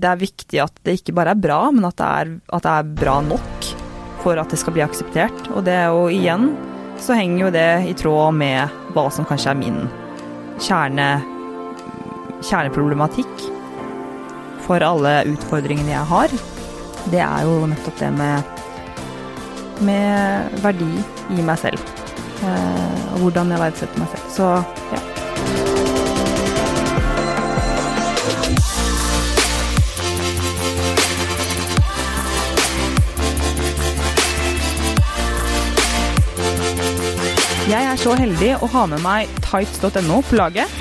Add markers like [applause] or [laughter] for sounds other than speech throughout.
det er viktig at det ikke bare er bra, men at det er, at det er bra nok for at det skal bli akseptert. Og det er jo igjen så henger jo det i tråd med hva som kanskje er min kjerne, kjerneproblematikk for alle utfordringene jeg har. Det er jo nettopp det med, med verdi i meg selv. Eh, og hvordan jeg verdsetter meg selv. Så ja. Jeg er så heldig å ha med meg tights.no på laget,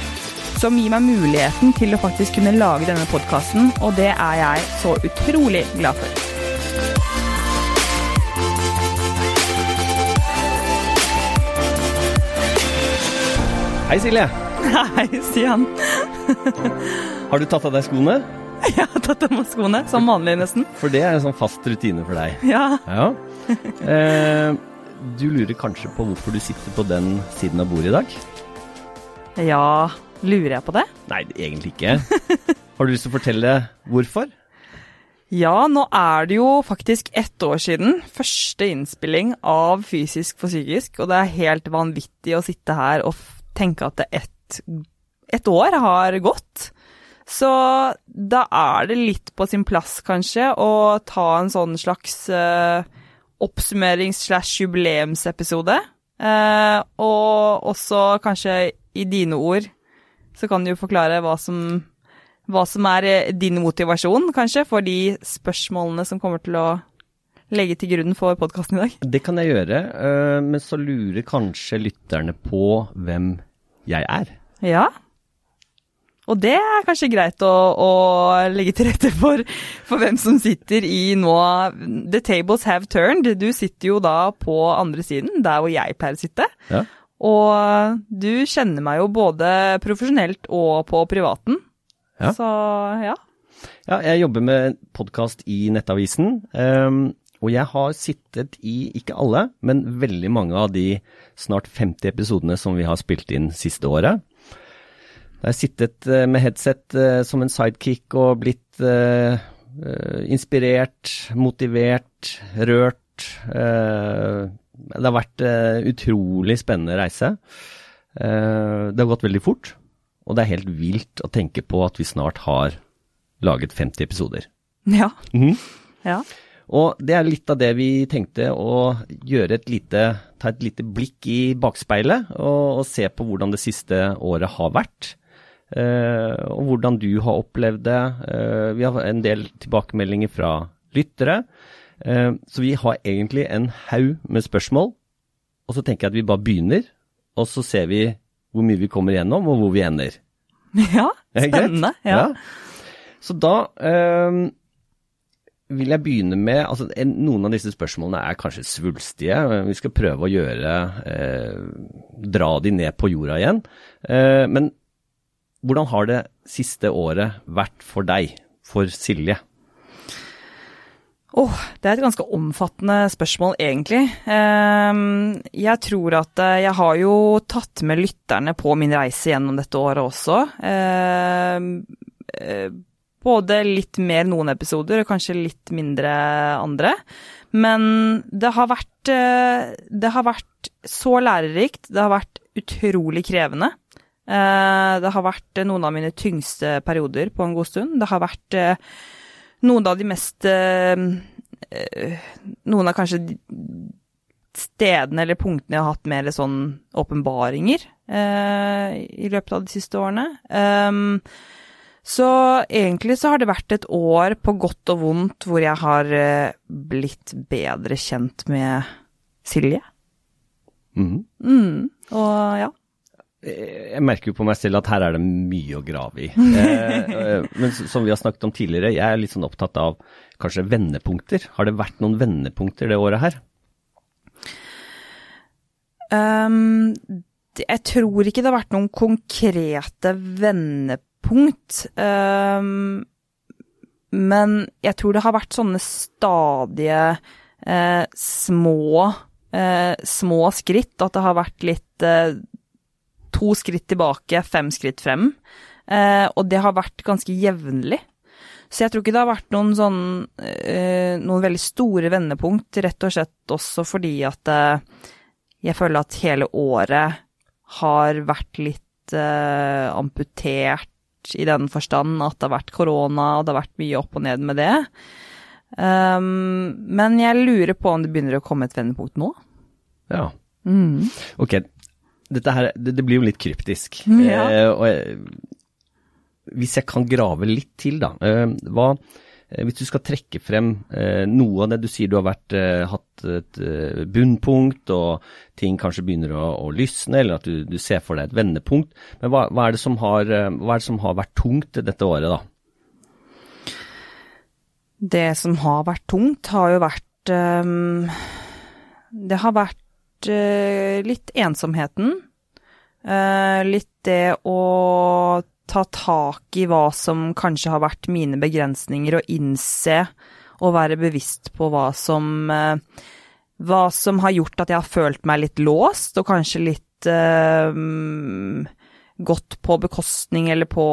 som gir meg muligheten til å faktisk kunne lage denne podkasten, og det er jeg så utrolig glad for. Hei, Silje. Hei, Stian. Har du tatt av deg skoene? [laughs] Jeg har tatt av meg skoene, som vanlig nesten. For det er en sånn fast rutine for deg. Ja. Ja. Eh, du lurer kanskje på hvorfor du sitter på den siden av bordet i dag? ja, lurer jeg på det? Nei, egentlig ikke. Har du lyst til å fortelle hvorfor? Ja, nå er det jo faktisk ett år siden første innspilling av Fysisk for psykisk, og det er helt vanvittig å sitte her og tenke at ett et år har gått. Så da er det litt på sin plass, kanskje, å ta en sånn slags eh, oppsummerings-slash-jubileumsepisode. Eh, og også kanskje i dine ord så kan du jo forklare hva som hva som er eh, din motivasjon, kanskje, for de spørsmålene som kommer til å legge til grunn for podkasten i dag. Det kan jeg gjøre, eh, men så lurer kanskje lytterne på hvem jeg er. Ja. Og det er kanskje greit å, å legge til rette for, for hvem som sitter i nå The tables have turned. Du sitter jo da på andre siden, der hvor jeg pleier å sitte. Ja. Og du kjenner meg jo både profesjonelt og på privaten. Ja. Så ja. Ja, jeg jobber med podkast i Nettavisen. Um, og jeg har sittet i, ikke alle, men veldig mange av de snart 50 episodene som vi har spilt inn siste året. Jeg har sittet eh, med headset eh, som en sidekick og blitt eh, inspirert, motivert, rørt. det har vært en utrolig spennende reise. Det har gått veldig fort, og det er helt vilt å tenke på at vi snart har laget 50 episoder. Ja. Mhm. ja. Og det er litt av det vi tenkte å gjøre et lite, ta et lite blikk i bakspeilet og, og se på hvordan det siste året har vært. Eh, og hvordan du har opplevd det. Eh, vi har en del tilbakemeldinger fra lyttere. Eh, så vi har egentlig en haug med spørsmål. Og så tenker jeg at vi bare begynner, og så ser vi hvor mye vi kommer gjennom, og hvor vi ender. [laughs] ja. Spennende. Ja. Så da eh, vil jeg begynne med altså en, Noen av disse spørsmålene er kanskje svulstige. Vi skal prøve å gjøre eh, Dra de ned på jorda igjen. Eh, men hvordan har det siste året vært for deg, for Silje? Åh, det er et ganske omfattende spørsmål, egentlig. Ehm, jeg tror at eh, jeg har jo tatt med lytterne på min reise gjennom dette året også. Ehm, eh, både litt mer noen episoder, og kanskje litt mindre andre. Men det har vært, eh, det har vært så lærerikt. Det har vært utrolig krevende. Eh, Det har vært noen av mine tyngste perioder på en god stund. Det har vært eh, noen av de mest eh, eh, Noen av kanskje stedene eller punktene jeg har hatt mer sånn åpenbaringer eh, i løpet av de siste årene. Ehm, så egentlig så har det vært et år på godt og vondt hvor jeg har eh, blitt bedre kjent med Silje. Mm. Mm, og ja. Eh, Jeg merker jo på meg selv at her er det mye å grave i. [laughs] Eh, eh, men som vi har snakket om tidligere, jeg er litt sånn opptatt av kanskje vendepunkter. Har det vært noen vendepunkter det året her? Um, jeg tror ikke det har vært noen konkrete vendepunkt. Um, men jeg tror det har vært sånne stadige eh, små, eh, små skritt. At det har vært litt eh, to skritt tilbake, fem skritt frem. Eh, og det har vært ganske jevnlig. Så jeg tror ikke det har vært noen sånn eh, noen veldig store vendepunkt, rett og slett også fordi at eh, jeg føler at hele året har vært litt eh, amputert i den forstand at det har vært korona, og det har vært mye opp og ned med det. Um, men jeg lurer på om det begynner å komme et vendepunkt nå. Ja. Mm. Ok, dette her, det, det blir jo litt kryptisk. [laughs] Ja. Eh, og jeg, hvis jeg kan grave litt til, da. Eh, hva, eh, hvis du skal trekke frem eh, noe av det du sier du har vært, eh, hatt et eh, bunnpunkt, og ting kanskje begynner å, å lysne, eller at du, du, ser for deg et vendepunkt. Men hva, hva, er det som har, hva er det som har vært tungt dette året, da? Det som har vært tungt, har jo vært um, Det har vært litt ensomheten. Uh, litt det å ta tak i hva som kanskje har vært mine begrensninger, og innse og være bevisst på hva som uh, Hva som har gjort at jeg har følt meg litt låst, og kanskje litt gått på bekostning eller på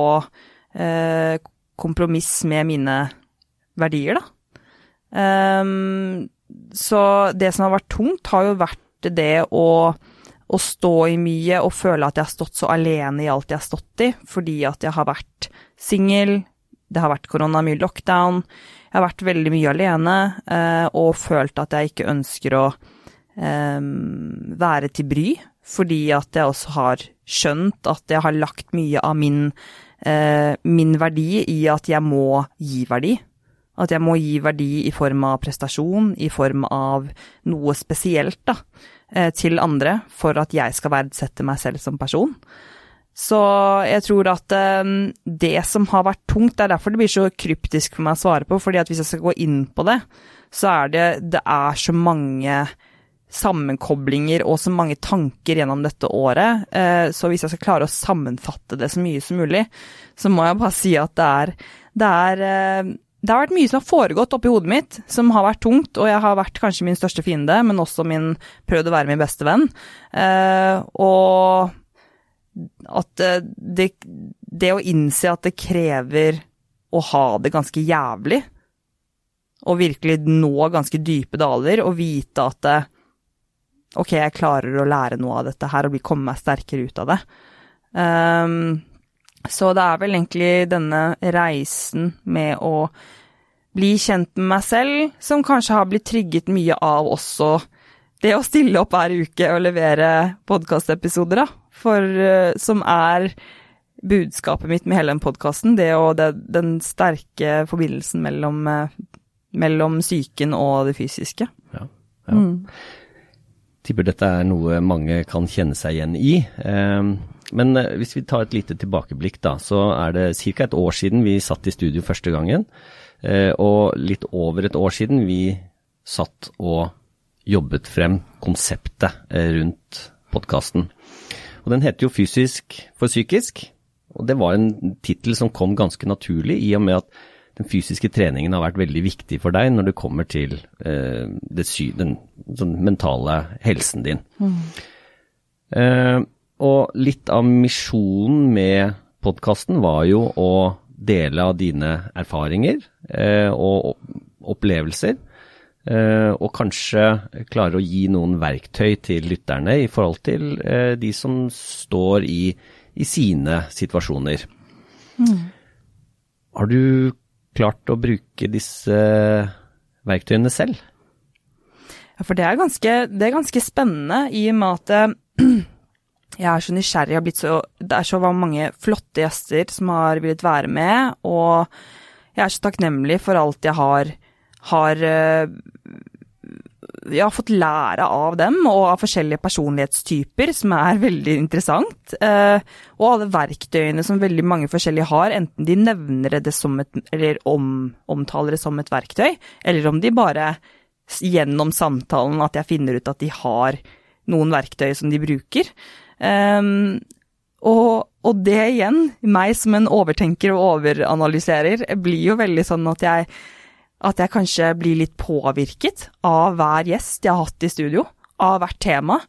kompromiss med mine verdier, da. Um, så det som har vært tungt, har jo vært det å, å, stå i mye og føle at jeg har stått så alene i alt jeg har stått i, fordi at jeg har vært singel, det har vært korona, mye lockdown, jeg har vært veldig mye alene eh, og følt at jeg ikke ønsker å eh, være til bry, fordi at jeg også har skjønt at jeg har lagt mye av min, eh, min verdi i at jeg må gi verdi. At jeg må gi verdi i form av prestasjon, i form av noe spesielt da, eh, til andre, for at jeg skal verdsette meg selv som person. Så jeg tror at um, det som har vært tungt, det er derfor det blir så kryptisk for meg å svare på, fordi at hvis jeg skal gå inn på det, så er det Det er så mange sammenkoblinger og så mange tanker gjennom dette året, uh, så hvis jeg skal klare å sammenfatte det så mye som mulig, så må jeg bare si at det er, det er det har vært mye som har foregått oppi hodet mitt, som har vært tungt, og jeg har vært kanskje min største fiende, men også min prøvd å være min beste venn. Eh, og at eh, det, det, å innse at det krever å ha det ganske jævlig, og virkelig nå ganske dype daler, og vite at det, ok, jeg klarer å lære noe av dette her og komme meg sterkere ut av det. Um, så det er vel egentlig denne reisen med å bli kjent med meg selv, som kanskje har blitt trigget mye av også det å stille opp hver uke og levere podkastepisoder, da. For uh, som er budskapet mitt med hele den podkasten, det og det, den sterke forbindelsen mellom, uh, mellom psyken og det fysiske. Ja, ja. Mm. Tipper dette er noe mange kan kjenne seg igjen i. Um, men uh, hvis vi tar et lite tilbakeblikk, da, så er det ca. et år siden vi satt i studio første gangen. Eh, og litt over et år siden vi satt og jobbet frem konseptet eh, rundt podkasten. Og den heter jo Fysisk for psykisk, og det var en tittel som kom ganske naturlig i og med at den fysiske treningen har vært veldig viktig for deg når det kommer til eh, det, den sånn mentale helsen din. Mm. Eh, og litt av misjonen med podkasten var jo å dele av dine erfaringer eh, og opplevelser. Eh, og kanskje klare å gi noen verktøy til lytterne i forhold til eh, de som står i, i sine situasjoner. Mm. Har du klart å bruke disse verktøyene selv? Ja, for det er ganske, det er ganske spennende i og med at [clears throat] jeg er så nysgjerrig. Har så, det er så mange flotte gjester som har villet være med, og jeg er så takknemlig for alt jeg har, har jeg eh, har fått lære av dem, og av forskjellige personlighetstyper, som er veldig interessant. Eh, og alle verktøyene som veldig mange forskjellige har, enten de nevner det som et Eller om, omtaler det som et verktøy, eller om de bare gjennom samtalen at jeg finner ut at de har noen verktøy som de bruker. Um, og, og, det igjen, meg som en overtenker og overanalyserer, blir jo veldig sånn at jeg, at jeg kanskje blir litt påvirket av hver gjest jeg har hatt i studio, av hvert tema.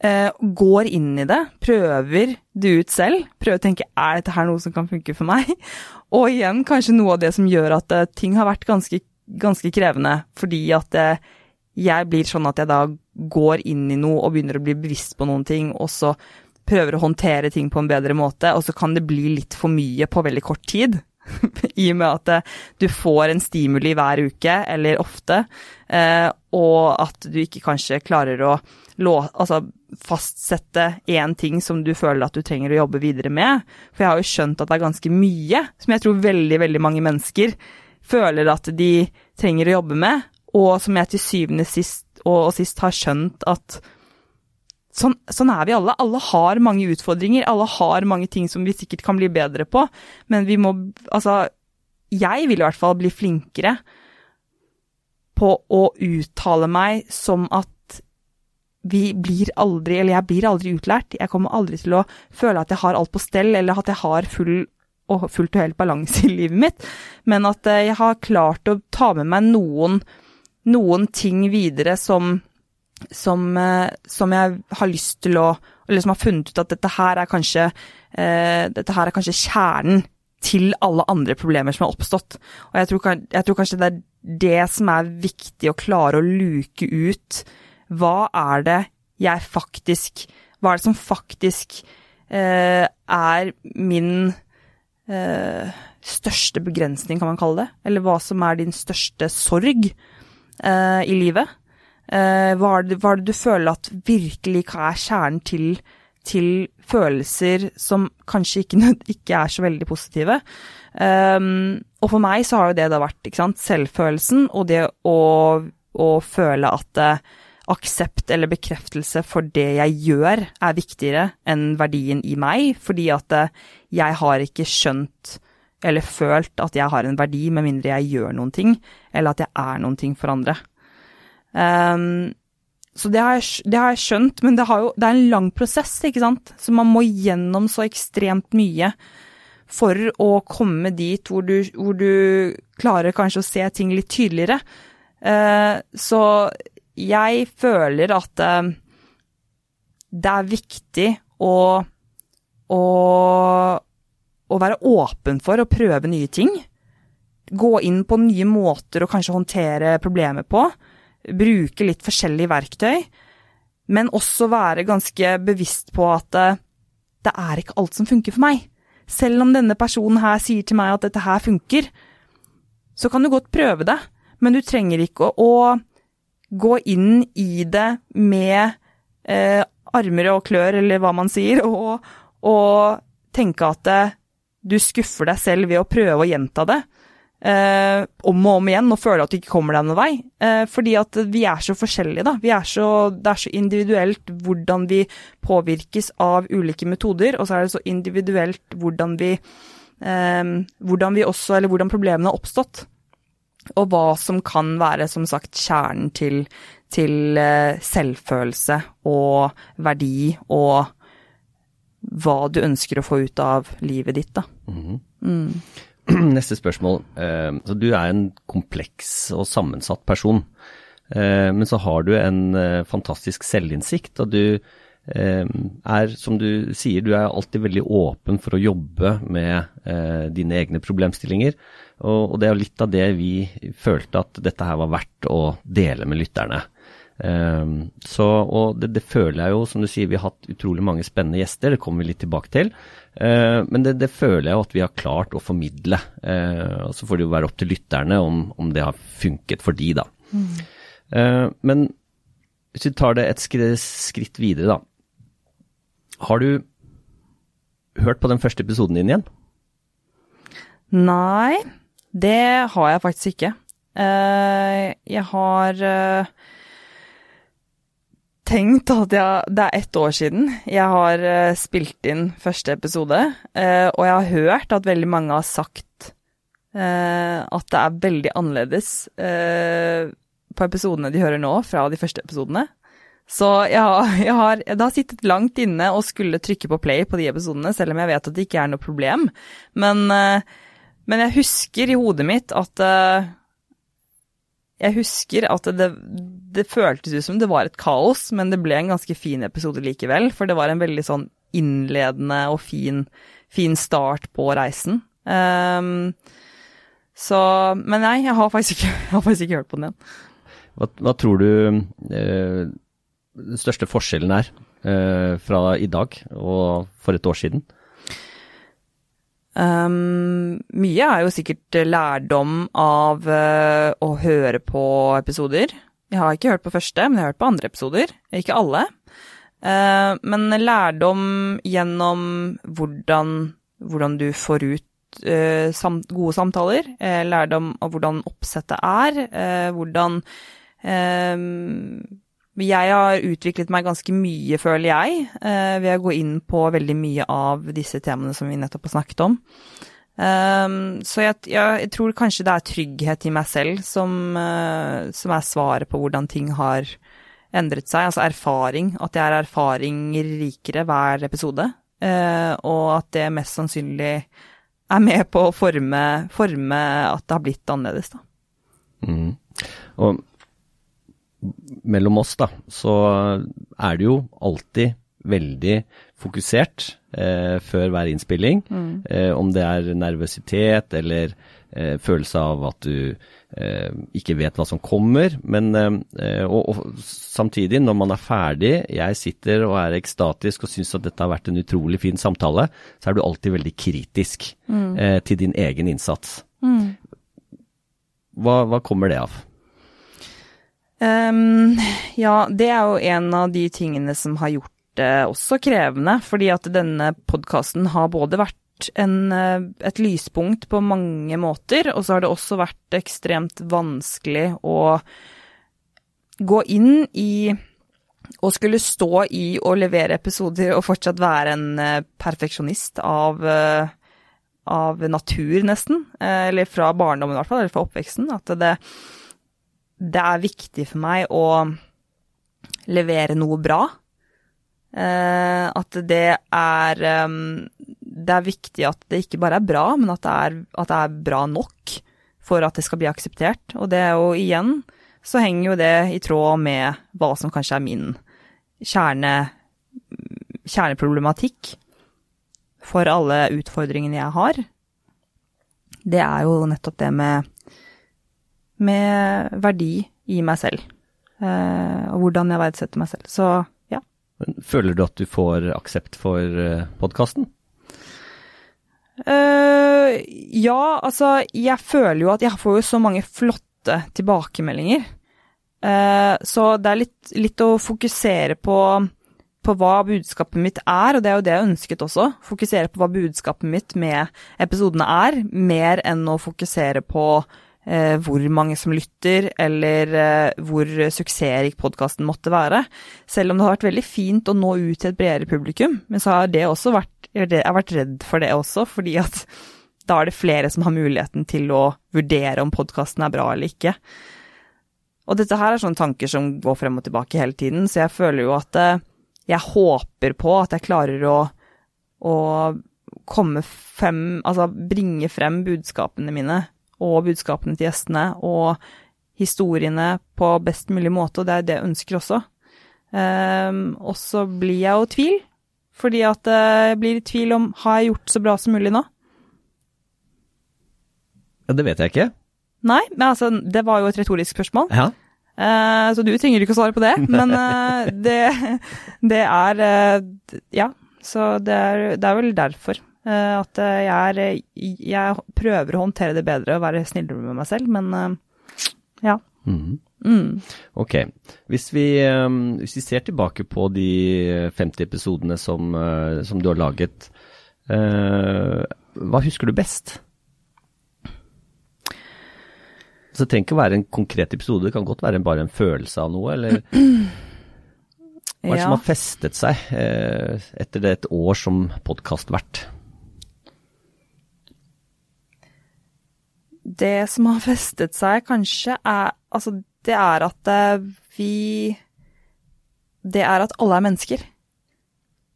Uh, går inn i det, prøver det ut selv, prøver å tenke er dette her noe som kan funke for meg? [laughs] Og igjen kanskje noe av det som gjør at uh, ting har vært ganske, ganske krevende, fordi at uh, jeg blir sånn at jeg da går inn i noe og begynner å bli bevisst på noen ting, og så prøver å håndtere ting på en bedre måte, og så kan det bli litt for mye på veldig kort tid. [laughs] I og med at eh, du får en stimuli hver uke, eller ofte, eh, og at du ikke kanskje klarer å altså, fastsette én ting som du føler at du trenger å jobbe videre med. For jeg har jo skjønt at det er ganske mye som jeg tror veldig, veldig mange mennesker føler at de trenger å jobbe med, og som jeg til syvende sist og sist har skjønt at sånn, sånn, er vi alle. Alle har mange utfordringer, alle har mange ting som vi sikkert kan bli bedre på, men vi må Altså, jeg vil i hvert fall bli flinkere på å uttale meg som at vi blir aldri, eller jeg blir aldri utlært. Jeg kommer aldri til å føle at jeg har alt på stell, eller at jeg har full og fullt og helt balanse i livet mitt, men at eh, jeg har klart å ta med meg noen, noen ting videre som som, eh, som, jeg har lyst til å Eller som har funnet ut at dette her er kanskje eh, dette her er kanskje kjernen til alle andre problemer som har oppstått. Og jeg tror, jeg tror, kanskje det er det som er viktig å klare å luke ut. Hva er det jeg faktisk Hva er det som faktisk eh, er min eh, største begrensning, kan man kalle det? Eller hva som er din største sorg eh, i livet? Uh, hva, er det, hva, er det, du føler at virkelig er kjernen til, til følelser som kanskje ikke, ikke, er så veldig positive? Um, og for meg så har jo det da vært sant, selvfølelsen og det å, å føle at uh, aksept eller bekreftelse for det jeg gjør, er viktigere enn verdien i meg, fordi at uh, jeg har ikke skjønt eller følt at jeg har en verdi med mindre jeg gjør noen ting, eller at jeg er noen ting for andre. Um, så det har, jeg, det har, jeg, skjønt, men det, jo, det, er en lang prosess, ikke sant. Så man må gjennom så ekstremt mye for å komme dit hvor du, hvor du klarer kanskje å se ting litt tydeligere. Uh, så jeg føler at uh, det er viktig å, å, å være åpen for å prøve nye ting. Gå inn på nye måter å kanskje håndtere problemet på bruke litt forskjellige verktøy, men også være ganske bevisst på at eh, det er ikke alt som funker for meg. Selv om denne personen her sier til meg at dette her funker, så kan du godt prøve det, men du trenger ikke å, å gå inn i det med eh, armer og klør, eller hva man sier, [laughs] og, og tenke at eh, du skuffer deg selv ved å prøve å gjenta det eh, om og om igjen og føler at du ikke kommer deg noen vei. Eh, fordi at vi er så forskjellige, da. Er så, det er så individuelt hvordan vi påvirkes av ulike metoder, og så er det så individuelt hvordan vi, eh, hvordan vi også, hvordan problemene har oppstått. Og hva som kan være, som sagt, kjernen til, til eh, selvfølelse og verdi og hva du ønsker å få ut av livet ditt, da. Mm. Mm. [clears throat] Neste spørsmål. Eh, så du er en kompleks og sammensatt person. Eh, men så har du en eh, fantastisk selvinnsikt, og du er, som du sier, du er alltid veldig åpen for å jobbe med dine egne problemstillinger. Og det er litt av det vi følte at dette her var verdt å dele med lytterne. Um, så, og det, det, føler jeg jo, som du sier, vi har hatt utrolig mange spennende gjester, det kommer vi litt tilbake til. Uh, men det, det, føler jeg jo at vi har klart å formidle. Uh, og så får det jo være opp til lytterne om, om det har funket for de, da. Mm. Uh, men hvis vi tar det et skritt, skritt videre, da. Har du hørt på den første episoden din igjen? Nei, det har jeg faktisk ikke. jeg har tenkt at jeg, det er ett år siden jeg har uh, spilt inn første episode, uh, og jeg har hørt at veldig mange har sagt uh, at det er veldig annerledes på episodene de hører nå, fra de første episodene. Så jeg har, jeg har, det har sittet langt inne og skulle trykke på play på de episodene, selv om jeg vet at det ikke er noe problem. Men, men jeg husker i hodet mitt at jeg husker at det, det føltes ut som det var et kaos, men det ble en ganske fin episode likevel. For det var en veldig sånn innledende og fin, fin start på reisen. Um, så Men nei, jeg har faktisk ikke, [laughs] har faktisk ikke hørt på den igjen. Hva, hva tror du eh, den største forskjellen er eh, fra i dag og for et år siden? Um, mye er jo sikkert lærdom av uh, å høre på episoder. Jeg har ikke hørt på første, men jeg har hørt på andre episoder. Ikke alle. Uh, men lærdom gjennom hvordan, hvordan du får ut uh, sam gode samtaler. lærdom av hvordan oppsettet er. hvordan jeg har utviklet meg ganske mye, føler jeg, eh, ved å gå inn på veldig mye av disse temaene som vi nettopp har snakket om. Um, så jeg, jeg, tror kanskje det er trygghet i meg selv som, uh, som, er svaret på hvordan ting har endret seg. Altså erfaring. At jeg er erfaringer rikere hver episode. Uh, og at det mest sannsynlig er med på å forme, forme at det har blitt annerledes, da. Mm. Og mellom oss, da, så er det jo alltid veldig fokusert eh, før hver innspilling. Mm. Eh, om det er nervøsitet eller eh, følelse av at du eh, ikke vet hva som kommer. Men eh, og, og, samtidig, når man er ferdig, jeg sitter og er ekstatisk og syns at dette har vært en utrolig fin samtale, så er du alltid veldig kritisk mm. Eh, til din egen innsats. Mm. Hva, hva kommer det av? Um, ja, det er jo en av de tingene som har gjort det også krevende. Fordi at denne podkasten har både vært en, eh, et lyspunkt på mange måter, og så har det også vært ekstremt vanskelig å gå inn i og skulle stå i og levere episoder og fortsatt være en eh, perfeksjonist av, eh, av natur, nesten. Eller fra barndommen, i hvert fall. Eller fra oppveksten. At det, det er viktig for meg å levere noe bra. Eh, at det er um, Det er viktig at det ikke bare er bra, men at det er, at det er, bra nok for at det skal bli akseptert. Og det er jo igjen så henger jo det i tråd med hva som kanskje er min kjerne, kjerneproblematikk for alle utfordringene jeg har. Det er jo nettopp det med med verdi i meg selv. Eh, og hvordan jeg verdsetter meg selv. Så ja. Føler du at du får aksept for uh, podkasten? Uh, ja, altså jeg føler jo at jeg får jo så mange flotte tilbakemeldinger. Uh, så det er litt, litt å fokusere på, på, hva budskapet mitt er, og det er jo det jeg ønsket også. Fokusere på hva budskapet mitt med episodene er, mer enn å fokusere på eh, hvor mange som lytter, eller eh, hvor suksessrik podkasten måtte være. Selv om det har vært veldig fint å nå ut til et bredere publikum, men så har det også vært Jeg har vært redd for det også, fordi at [laughs] da er det flere som har muligheten til å vurdere om podkasten er bra eller ikke. Og dette her er sånne tanker som går frem og tilbake hele tiden, så jeg føler jo at eh, jeg håper på at jeg klarer å, å komme frem Altså bringe frem budskapene mine og budskapene til gjestene og historiene på best mulig måte, og det er det jeg ønsker også. Um, og så blir jeg jo i tvil, fordi at eh, jeg blir i tvil om har jeg gjort så bra som mulig nå? Ja, det vet jeg ikke. Nei, men altså, det var jo et retorisk spørsmål. Ja. Uh, så du trenger ikke å svare på det, men uh, det, [laughs] det, er uh, Ja, så det er, det er vel derfor. Eh, at eh, jeg, er, jeg prøver å håndtere det bedre og være snillere med meg selv, men eh, ja. Mm. Mm. Ok. Hvis vi, hvis vi, ser tilbake på de 50 episodene som, som du har laget, hva husker du best? Så det trenger ikke å være en konkret episode, det kan godt være bare en følelse av noe, eller [clears throat] Hva er det som har festet seg etter det et år som podkastvert? Det som har [laughs] festet seg, kanskje, er Altså, det er at eh, vi Det er at alle er mennesker.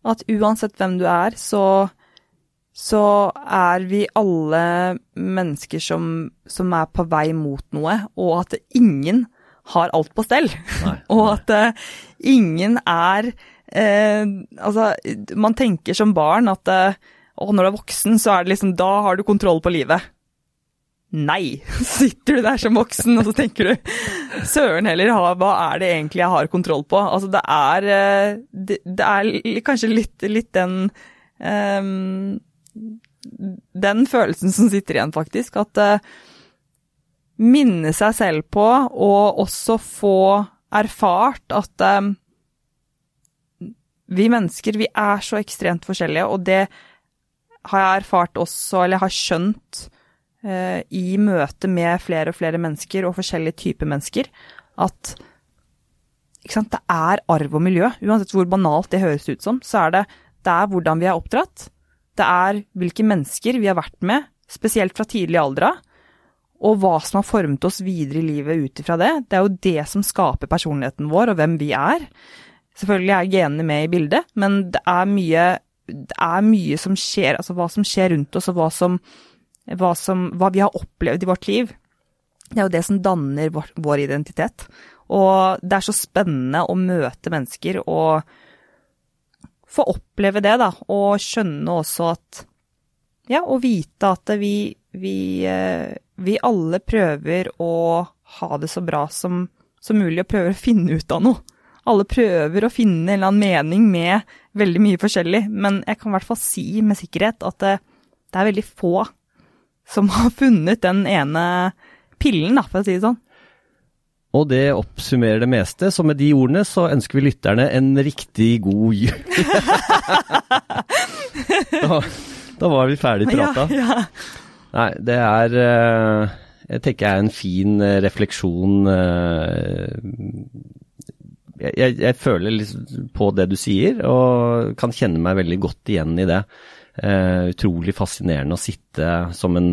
At uansett hvem du er, så så er vi alle mennesker som, som, er på vei mot noe, og at ingen har alt på stell. Nei, [laughs] og at uh, ingen er uh, Altså, man tenker som barn at uh, når du er voksen, så er det liksom Da har du kontroll på livet. Nei! [laughs] Sitter du der som voksen og så tenker du søren heller, hva er det egentlig jeg har kontroll på? Altså det er, det, det er kanskje litt, litt den um, den følelsen som sitter igjen, faktisk. At uh, minne seg selv på, og også få erfart at um, vi mennesker, vi er så ekstremt forskjellige, og det har jeg erfart også, eller har skjønt i møte med flere og flere mennesker, og forskjellige typer mennesker, at det er arv og miljø. Uansett hvor banalt det høres ut som, så er det, det er hvordan vi er oppdratt. Det er hvilke mennesker vi har vært med, spesielt fra tidlig alder av, og hva som har formet oss videre i livet ut ifra det. Det er jo det som skaper personligheten vår, og hvem vi er. Selvfølgelig er genene med i bildet, men det er mye, det er mye som skjer, altså hva som skjer rundt oss, og hva, som, hva, som, hva vi har opplevd i vårt liv. Det er jo det som danner vår, vår identitet. Og det er så spennende å møte mennesker og få oppleve det, da, og skjønne også at Ja, og vite at vi, vi, eh, vi alle prøver å ha det så bra som, som mulig, og prøver å finne ut av noe. Alle prøver å finne en eller annen mening med veldig mye forskjellig, men jeg kan i hvert fall si med sikkerhet at det, det er veldig få som har funnet den ene pillen, da, for å si det sånn. Og det oppsummerer det meste, så med de ordene så ønsker vi lytterne en riktig god jul. [laughs] da, da, var vi ferdig prata. Ja, ja. Nei, det er eh, Jeg tenker jeg er en fin eh, refleksjon eh, jeg, jeg, jeg føler liksom på det du sier, og kan kjenne meg veldig godt igjen i det. Uh, utrolig fascinerende å sitte som en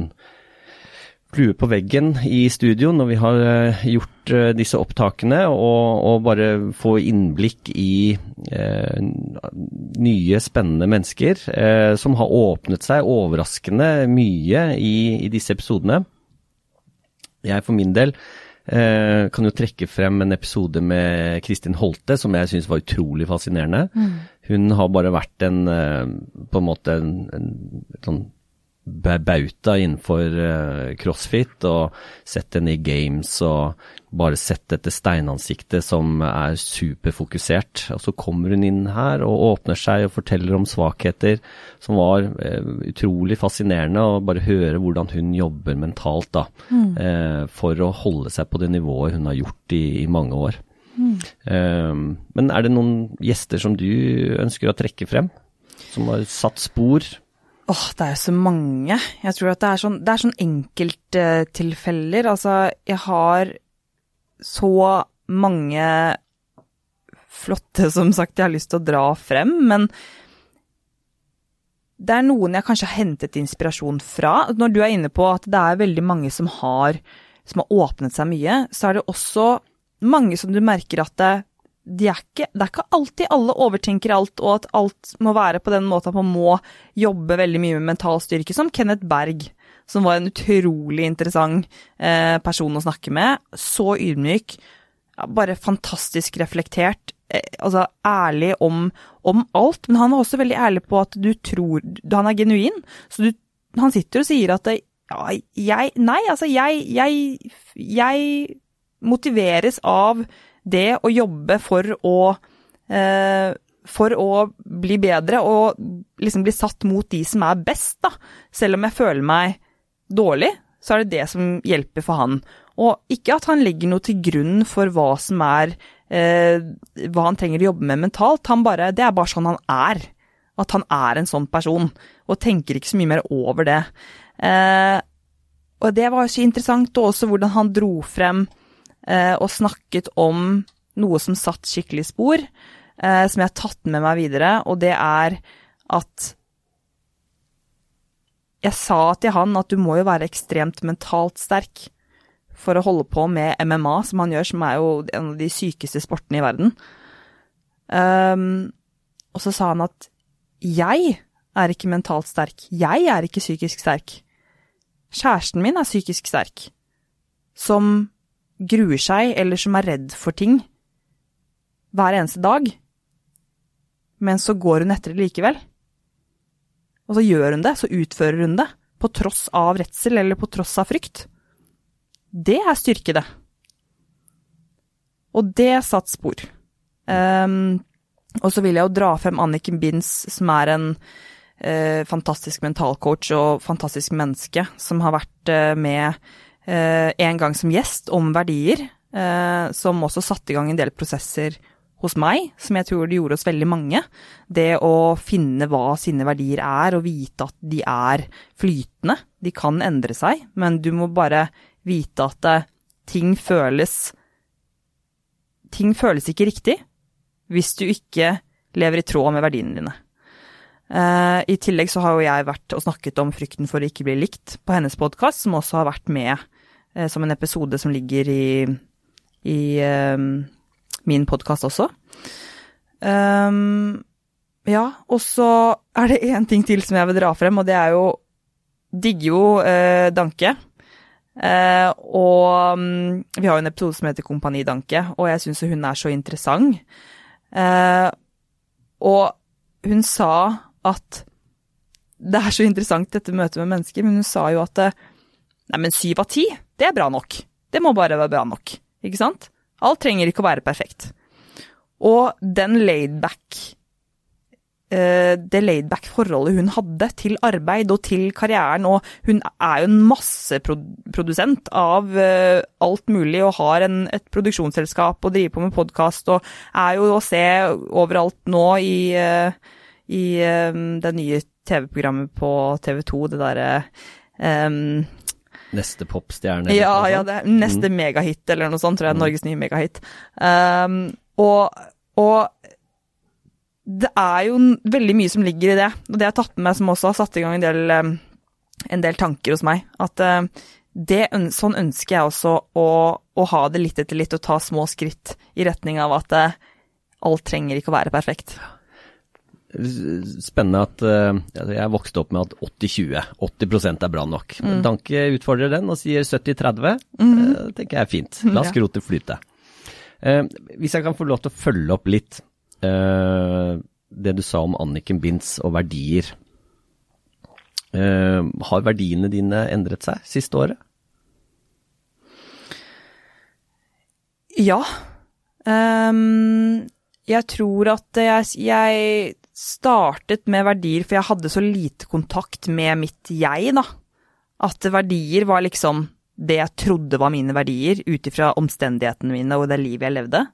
flue på veggen i studio når vi har eh, gjort eh, disse opptakene, og, og bare få innblikk i eh, nye, spennende mennesker eh, som har åpnet seg overraskende mye i, i disse episodene. Jeg for min del eh, kan jo trekke frem en episode med Kristin Holte som jeg syns var utrolig fascinerende. Mm. Hun har bare vært en eh, på en måte en, en, en sånn bauta innenfor uh, crossfit, og sett henne i games og bare sett dette steinansiktet som er superfokusert. Og så kommer hun inn her og åpner seg og forteller om svakheter som var uh, utrolig fascinerende, å bare høre hvordan hun jobber mentalt da, mm. uh, for å holde seg på det nivået hun har gjort i, i mange år. Mm. men er det noen gjester som du ønsker å trekke frem, som har satt spor? Åh, det er jo så mange. Jeg tror at det er sånn, det er sånn enkelttilfeller. Altså, jeg har så mange flotte, som sagt, jeg har lyst til å dra frem, men det er noen jeg kanskje har hentet inspirasjon fra. Når du er inne på at det er veldig mange som har, som har åpnet seg mye, så er det også mange som du merker at det, de er ikke, det er ikke alltid alle overtenker alt, og at alt må være på den måten at man må jobbe veldig mye med mental styrke, som Kenneth Berg, som var en utrolig interessant eh, person å snakke med. Så ydmyk, bare fantastisk reflektert, eh, altså ærlig om, om, alt. Men han var også veldig ærlig på at du tror Han er genuin, så du, han sitter og sier at ja, jeg Nei, altså, jeg, jeg, jeg motiveres av det å jobbe for å eh, for å bli bedre og liksom bli satt mot de som er best, da. Selv om jeg føler meg dårlig, så er det det som hjelper for han. Og ikke at han legger noe til grunn for hva som er eh, hva han trenger å jobbe med mentalt. Han bare, det er bare sånn han er. At han er en sånn person. Og tenker ikke så mye mer over det. Eh, og det var så interessant, og også hvordan han dro frem og snakket om noe som satt skikkelig spor, eh, som jeg har tatt med meg videre, og det er at jeg sa til han at du må jo være ekstremt mentalt sterk for å holde på med MMA, som han gjør, som er jo en av de sykeste sportene i verden. Um, og så sa han at jeg er ikke mentalt sterk. Jeg er ikke psykisk sterk. Kjæresten min er psykisk sterk. Som gruer seg, eller som er redd for ting hver eneste dag. Men så går hun etter det likevel. Og så gjør hun det, så utfører hun det. På tross av redsel eller på tross av frykt. Det er styrke, det. Og det satt spor. Um, og så vil jeg jo dra frem Anniken Binds, som er en uh, fantastisk mentalcoach og fantastisk menneske, som har vært uh, med en gang som gjest om verdier, som også satte i gang en del prosesser hos meg, som jeg tror det gjorde hos veldig mange. Det å finne hva sine verdier er, og vite at de er flytende. De kan endre seg, men du må bare vite at ting føles Ting føles ikke riktig hvis du ikke lever i tråd med verdiene dine. I tillegg så har jo jeg vært og snakket om frykten for å ikke bli likt på hennes podkast, som også har vært med som en episode som ligger i, i uh, min podkast også. Um, ja, og så er det én ting til som jeg vil dra frem, og det er jo Digger jo Danke. Uh, og um, vi har jo en episode som heter Kompani Danke, og jeg syns hun er så interessant. Uh, og hun sa at det er så interessant dette møtet med mennesker, men hun sa jo at nei, men syv av ti, det er bra nok. Det må bare være bra nok, ikke sant? Alt trenger ikke å være perfekt. Og den laidback Eh, det laidback-forholdet hun hadde til arbeid og til karrieren, og hun er jo en masseprodusent av eh, alt mulig og har en, et produksjonsselskap og driver på med podkast og er jo å se overalt nå i, eh, i det nye TV-programmet på TV 2, det derre um, Neste popstjerne? Ja, ja det, neste mm. megahit eller noe sånt, tror jeg. Mm. Norges nye megahit. Um, og, og det er jo veldig mye som ligger i det, og det har tatt med meg som også har satt i gang en del, eh, en del tanker hos meg. At eh, det, sånn ønsker jeg også å, å, ha det litt etter litt, og ta små skritt i retning av at eh, alt trenger ikke å være perfekt. Spennende at uh, jeg vokste opp med at 80-20, 80%, er bra nok. Mm. Danke utfordrer den og sier 70-30. Mm. Uh, tenker jeg er fint. La skrotet flyte. Uh, hvis jeg kan få lov til å følge opp litt det du sa om Anniken Binds og verdier. Har verdiene dine endret seg siste året? Ja. Um, jeg tror at jeg, jeg, startet med verdier, for jeg hadde så lite kontakt med mitt jeg, da. At verdier var liksom det jeg trodde var mine verdier, ut ifra omstendighetene mine og det livet jeg levde.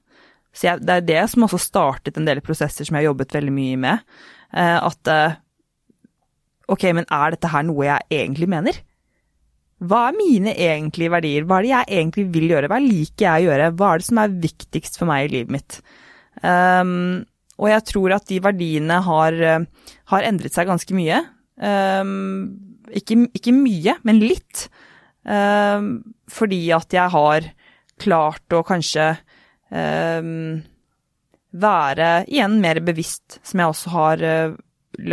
Så jeg, det er det som også startet en del prosesser som jeg har jobbet veldig mye med. Eh, at eh, ok, men er dette her noe jeg egentlig mener? Hva er mine egentlige verdier? Hva er det jeg egentlig vil gjøre? Hva liker jeg å gjøre? Hva er det som er viktigst for meg i livet mitt? Um, og jeg tror at de verdiene har, eh, har endret seg ganske mye. Um, ikke, ikke, mye, men litt. Um, fordi at jeg har klart å kanskje um, være igjen mer bevisst, som jeg også har uh,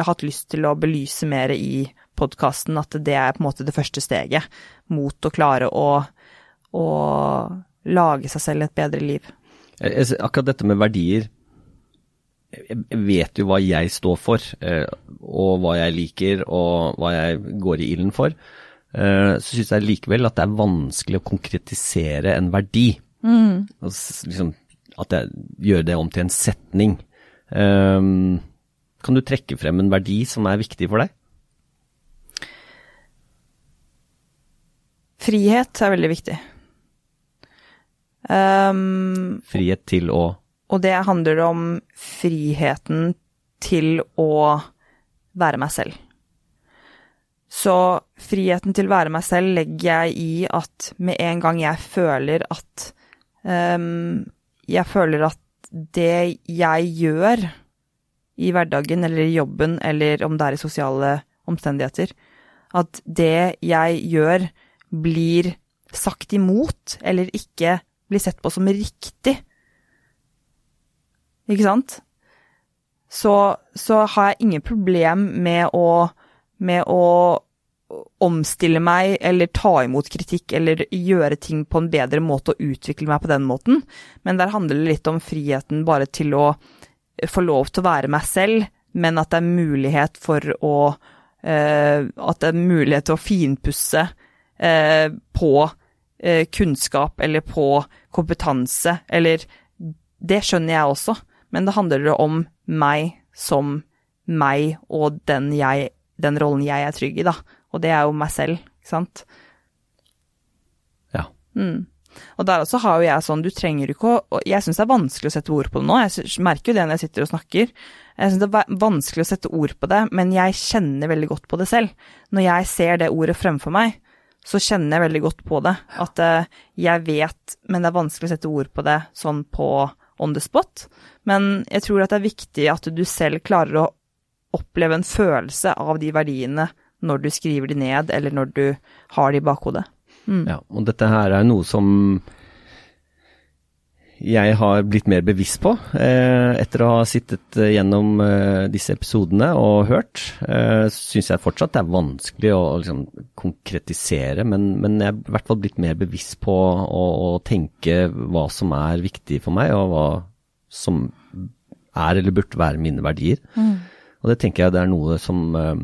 hatt lyst til å belyse mer i podkasten, at det er på en måte det første steget mot å klare å, å lage seg selv et bedre liv. Akkurat dette med verdier jeg vet jo hva jeg står for, eh, og hva jeg liker, og hva jeg går i ilden for. Eh, så syns jeg likevel at det er vanskelig å konkretisere en verdi. Mm. Liksom, at jeg gjør det om til en setning. Um, kan du trekke frem en verdi som er viktig for deg? Frihet er veldig viktig. Um, Frihet til å Og det handler om friheten til å være meg selv. Så friheten til å være meg selv legger jeg i at med en gang jeg føler at um, jeg føler at det jeg gjør i hverdagen eller i jobben eller om det er i sosiale omstendigheter, at det jeg gjør blir sagt imot eller ikke blir sett på som riktig. Ikke sant? så, så har jeg ingen problem med å, med å omstille meg eller ta imot kritikk eller gjøre ting på en bedre måte og utvikle meg på den måten. Men der handler det litt om friheten bare til å få lov til å være meg selv, men at det er mulighet for å eh, At det er mulighet til å finpusse eh, på eh, kunnskap eller på kompetanse, eller Det skjønner jeg også, men det handler om meg som meg og den, jeg, den rollen jeg er trygg i, da. Og det er jo meg selv, ikke sant. Ja. Mm. Og der også har jo jeg sånn, du trenger ikke å Jeg syns det er vanskelig å sette ord på det nå, jeg merker jo det når jeg sitter og snakker. Jeg syns det er vanskelig å sette ord på det, men jeg kjenner veldig godt på det selv. Når jeg ser det ordet fremfor meg, så kjenner jeg veldig godt på det. At uh, jeg vet, men det er vanskelig å sette ord på det sånn på on the spot. Men jeg tror at det er viktig at du selv klarer å oppleve en følelse av de verdiene når du skriver de ned, eller når du har de i bakhodet. Mm. Ja, og dette her er noe som jeg har blitt mer bevisst på eh, etter å ha sittet eh, gjennom eh, disse episodene og hørt. Eh, Syns jeg fortsatt det er vanskelig å, å liksom, konkretisere, men, men, jeg er i hvert fall blitt mer bevisst på å, å, tenke hva som er viktig for meg, og hva som er eller burde være mine verdier. Mm. Og det tenker jeg det er noe som eh,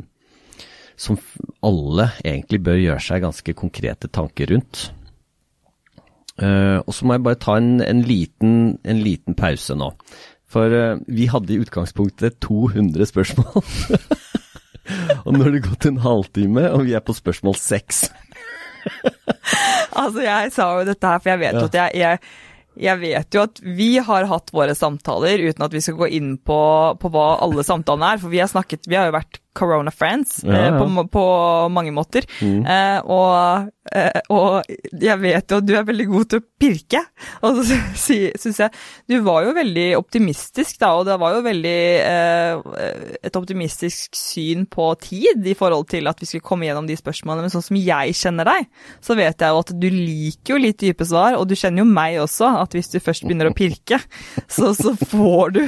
som alle egentlig bør gjøre seg ganske konkrete tanker rundt. Uh, og så må jeg bare ta en, en, liten, en liten, pause nå. For uh, vi hadde i utgangspunktet 200 spørsmål. [laughs] og nå har det gått en halvtime, og vi er på spørsmål seks. altså, jeg sa jo dette her, for jeg vet jo ja. at jeg, jeg jeg vet jo at vi har hatt våre samtaler uten at vi skal gå inn på, på hva alle samtalene er. For vi har snakket Vi har jo vært corona friends ja, ja. Eh, på, på, mange måter. Mm. Eh, og, eh, og, jeg vet jo at du er veldig god til å pirke. Og så [laughs] syns jeg Du var jo veldig optimistisk, da, og det var jo veldig eh, et optimistisk syn på tid i forhold til at vi skulle komme gjennom de spørsmålene. Men sånn som jeg kjenner deg, så vet jeg jo at du liker jo litt dype svar, og du kjenner jo meg også, at hvis du først begynner å pirke, [laughs] så, så får du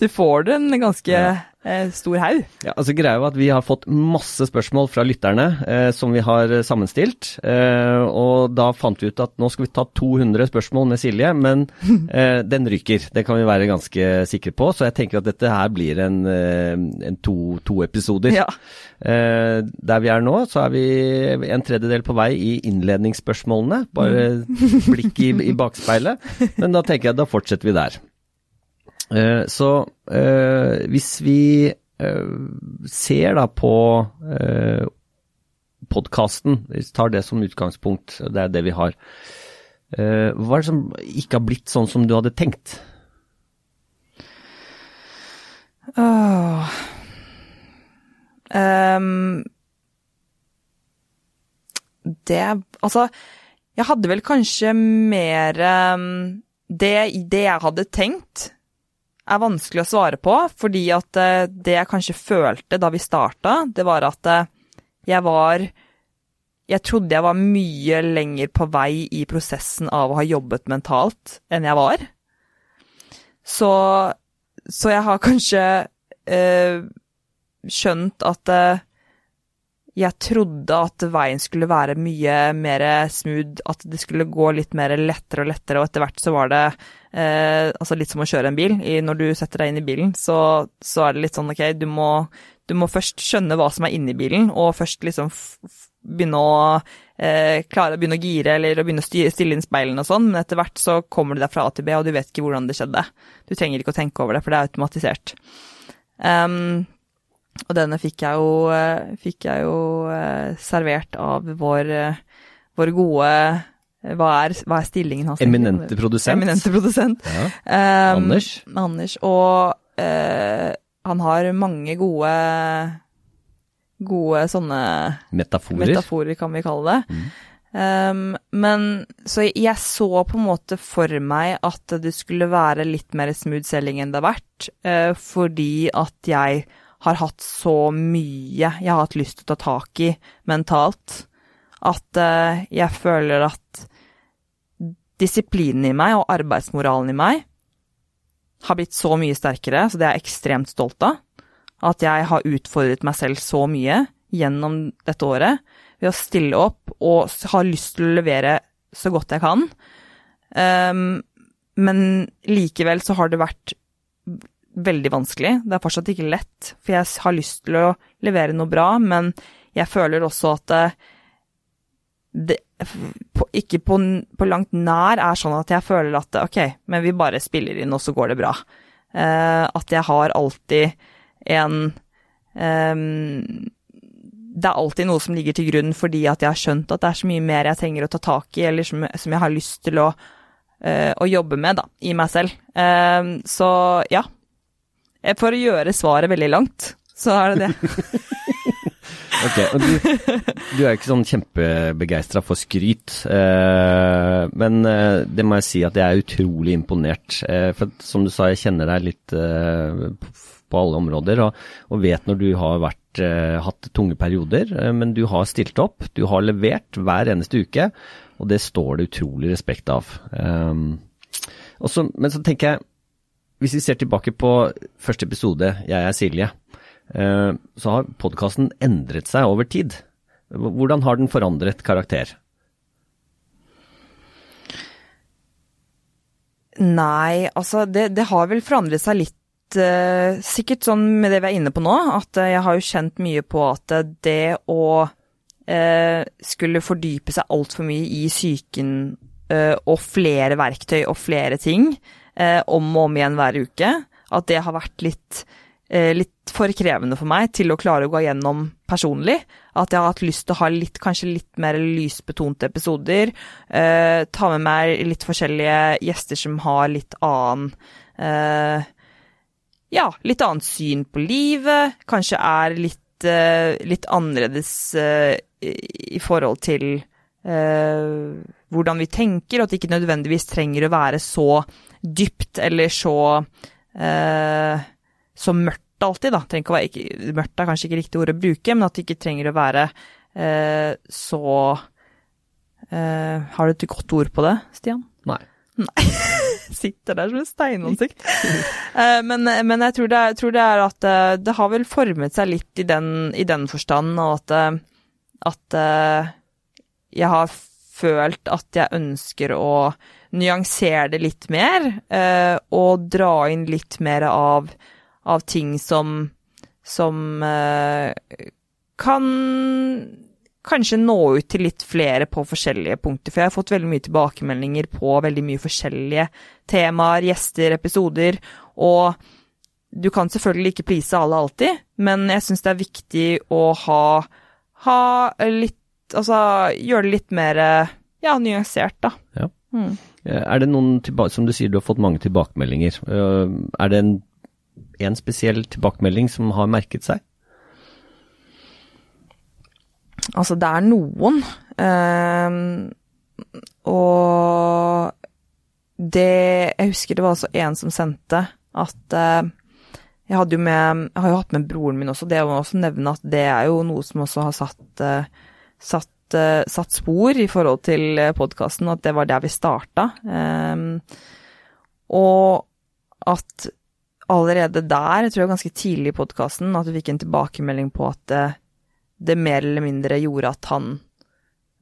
Du får det en ganske ja eh, stor haug. Ja, altså Greia er at vi har fått masse spørsmål fra lytterne eh, som vi har sammenstilt. Eh, og da fant vi ut at nå skal vi ta 200 spørsmål med Silje, men [laughs] eh, den ryker. Det kan vi være ganske sikre på. Så jeg tenker at dette her blir en, eh, en to, to, episoder. Ja. Eh, der vi er nå, så er vi en tredjedel på vei i innledningsspørsmålene. Bare mm. blikk i, i bakspeilet. Men da tenker jeg at da fortsetter vi der. Eh, så eh, hvis vi eh, ser da på podkasten, vi tar det som utgangspunkt, det er det vi har. Hva er det som ikke har blitt sånn som du hadde tenkt? Oh. um, Det Altså, jeg hadde vel kanskje mer um, det, det jeg hadde tenkt, er vanskelig å svare på, fordi at eh, det jeg kanskje følte da vi starta, det var at eh, jeg var Jeg trodde jeg var mye lenger på vei i prosessen av å ha jobbet mentalt enn jeg var. Så, så jeg har kanskje eh, skjønt at eh, jeg trodde at veien skulle være mye mer smooth, at det skulle gå litt mer lettere og lettere, og etter hvert så var det eh, altså litt som å kjøre en bil. I, når du setter deg inn i bilen, så, så, er det litt sånn ok, du må, du må først skjønne hva som er inni bilen, og først liksom begynne å eh, klare å begynne å gire eller å begynne å stille inn speilene og sånn, men etter hvert så kommer du deg fra A til B, og du vet ikke hvordan det skjedde. Du trenger ikke å tenke over det, for det er automatisert. Um, og denne fikk jeg jo, eh, fikk jeg jo eh, servert av vår, eh, vår gode hva er, hva er, stillingen hans? Eminente produsent. Eminente produsent. Ja. Um, Anders. Anders. Og uh, han har mange gode gode sånne Metaforer. Metaforer, kan vi kalle det. Mm. Um, men så jeg så på en måte for meg at det skulle være litt mer smooth selling enn det har vært, uh, fordi at jeg har hatt så mye jeg har hatt lyst til å ta tak i mentalt, at uh, jeg føler at disiplinen i meg og arbeidsmoralen i meg har blitt så mye sterkere, så det er jeg ekstremt stolt av. At jeg har utfordret meg selv så mye gjennom dette året ved å stille opp og ha lyst til å levere så godt jeg kan. Um, men likevel så har det vært veldig vanskelig. Det er fortsatt ikke lett, for jeg har lyst til å levere noe bra, men jeg føler også at det, det ikke på, på, langt nær er sånn at jeg føler at ok, men vi bare spiller inn, og så går det bra. Uh, at jeg har alltid en um, Det er alltid noe som ligger til grunn fordi at jeg har skjønt at det er så mye mer jeg trenger å ta tak i, eller som, som jeg har lyst til å, uh, å, jobbe med, da, i meg selv. Uh, så ja. For å gjøre svaret veldig langt, så er det det. [laughs] Ok, og du, du er ikke sånn kjempebegeistra for skryt, eh, men eh, det må jeg si at jeg er utrolig imponert. Eh, for som du sa, jeg kjenner deg litt eh, på alle områder, og, og, vet når du har vært, eh, hatt tunge perioder, eh, men du har stilt opp, du har levert hver eneste uke, og det står det utrolig respekt av. Også, men så tenker jeg, hvis vi ser tilbake på første episode, Jeg er Silje. Eh, så har podkasten endret seg over tid. Hvordan har den forandret karakter? Nei, altså det, det har vel forandret seg litt. Uh, sikkert sånn med det vi er inne på nå, at uh, jeg har jo kjent mye på at det å skulle fordype seg altfor mye i psyken og flere verktøy og flere ting om og om igjen hver uke, at det har vært litt Eh, litt for krevende for meg til å klare å gå gjennom personlig. At jeg har hatt lyst til å ha litt, kanskje litt mer lysbetonte episoder. Eh, ta med meg litt forskjellige gjester som har litt annen eh, Ja, litt annet syn på livet. Kanskje er litt, eh, litt annerledes eh, i forhold til eh, hvordan vi tenker, og at det ikke nødvendigvis trenger å være så dypt eller så eh, så mørkt alltid, da. Trenger ikke å være, ikke, mørkt er kanskje ikke riktig ord å bruke, men at det ikke trenger å være eh, så eh, Har du et godt ord på det, Stian? Nei. Nei. [laughs] Sitter der som et steinansikt. eh, men, men, jeg tror det, er, tror det, er at eh, det har vel formet seg litt i den, i den forstand, og at, eh, at jeg har følt at jeg ønsker å nyansere det litt mer, og dra inn litt mer av av ting som, som uh, kan kanskje nå ut til litt flere på forskjellige punkter. For jeg har fått veldig mye tilbakemeldinger på veldig mye forskjellige temaer, gjester, episoder. Og du kan selvfølgelig ikke please alle alltid, men jeg syns det er viktig å ha, ha litt Altså gjøre det litt mer ja, nyansert, da. Ja. Mm. Er det noen Som du sier, du har fått mange tilbakemeldinger. Eh, er det en en spesiell tilbakemelding som har merket seg? Altså, det er noen. Uh, og det Jeg husker det var altså en som sendte at uh, jeg, hadde jo med, jeg har jo hatt med broren min også, det å også nevne at det er jo noe som også har satt, uh, satt, uh, satt spor i forhold til podkasten, at det var der vi starta. Um, og at allerede der, jeg tror jeg ganske tidlig i podkasten, at du fikk en tilbakemelding på at det, det, mer eller mindre gjorde at han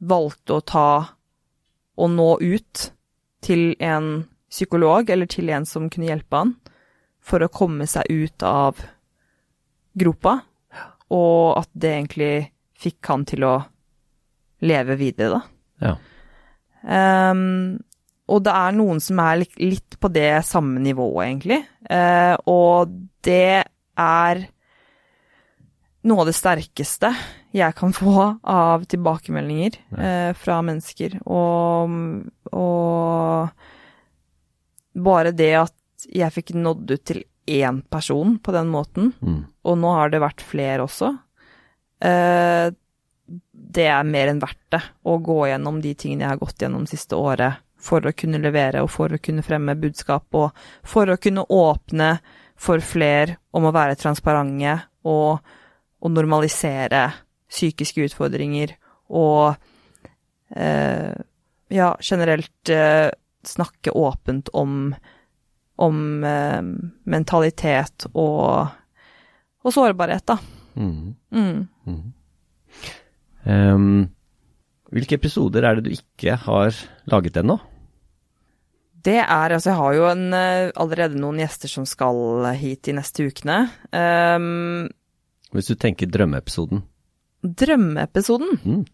valgte å ta og nå ut til en psykolog, eller til en som kunne hjelpe han, for å komme seg ut av gropa, og at det egentlig fikk han til å leve videre, da. Ja. Um, og det er noen som er litt på det samme nivået, egentlig. Eh, og det er noe av det sterkeste jeg kan [laughs] få av tilbakemeldinger eh, fra mennesker. Og, og, bare det at jeg fikk nådd ut til én person på den måten, mm. og nå har det vært flere også, eh, det er mer enn verdt det å gå gjennom de tingene jeg har gått gjennom siste året for å kunne levere og for å kunne fremme budskap, og for å kunne åpne for fler om å være transparente og, og normalisere psykiske utfordringer og eh, ja, generelt eh, snakke åpent om om eh, mentalitet og, og sårbarhet, da. Mm. Mm. Um, hvilke episoder er det du ikke har laget ennå? Det er Altså, jeg har jo en, eh, allerede noen gjester som skal hit de neste ukene. Um, Hvis du tenker drømmeepisoden. drømmeepisoden, Mm.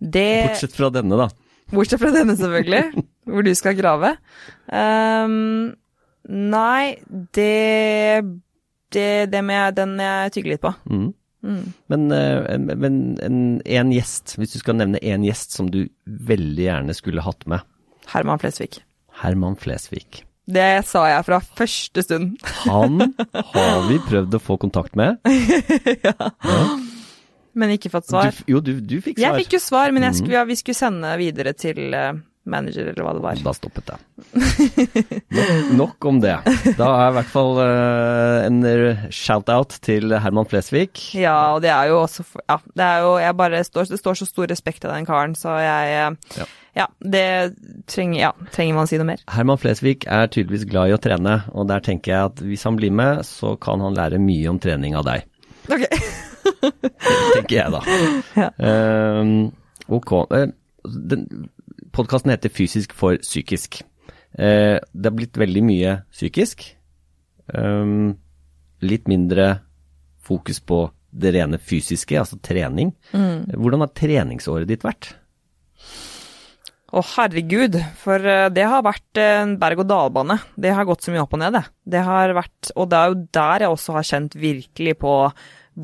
det Bortsett fra denne, da. Bortsett fra denne, selvfølgelig, [laughs] hvor du skal grave. Um, nei, det, det, det må jeg, den må jeg tygge litt på. Mm. Mm. Men, eh, en, men en, en gjest, hvis du skal nevne én gjest som du veldig gjerne skulle hatt med. Herman Flesvig. Herman Flesvig. Det sa jeg fra første stund. Han har vi prøvd å få kontakt med. [laughs] Men ikke fått svar. Du, jo, du, du fikk svar. Jeg fikk jo svar, men jeg Mhm. skulle, ja, vi skulle sende videre til eh, manager, eller hva det var. Da stoppet det. Nok, nok om det. Da er i hvert fall uh, en shout-out til Herman Flesvig. Ja, og det er jo også Ja, det er jo Jeg bare står Det står så stor respekt av den karen, så jeg eh, Ja. Ja, det trenger Ja, trenger man si noe mer? Herman Flesvig er tydeligvis glad i å trene, og der tenker jeg at hvis han blir med, så kan han lære mye om trening av deg. Ok. tenker jeg da. [laughs] Ja. Ehm, ok. Uh, Podkasten heter Fysisk for psykisk. Eh, det har blitt veldig mye psykisk. Um, litt mindre fokus på det rene fysiske, altså trening. Hvordan har treningsåret ditt vært? Å, herregud, for eh, det har vært en berg-og-dal-bane. Det har gått så mye opp og ned, det. Det har vært Og det er jo der jeg også har kjent virkelig på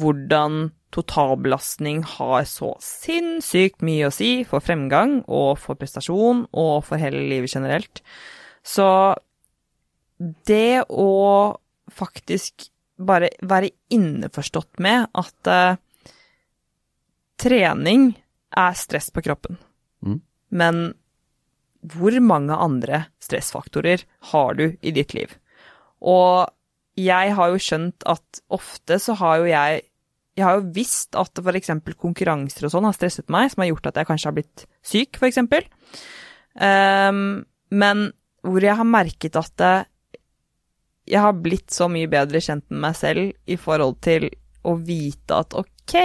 hvordan totalbelastning har så sinnssykt mye å si for fremgang og for prestasjon og for hele livet generelt. Så det å faktisk bare være innforstått med at uh, trening er stress på kroppen. Mm. Men hvor mange andre stressfaktorer har du i ditt liv? Og jeg har jo skjønt at ofte så har jo jeg Jeg har jo visst at f.eks. konkurranser og sånn har stresset meg, som har gjort at jeg kanskje har blitt syk, f.eks. Um, men hvor jeg har merket at jeg har blitt så mye bedre kjent med meg selv i forhold til å vite at ok,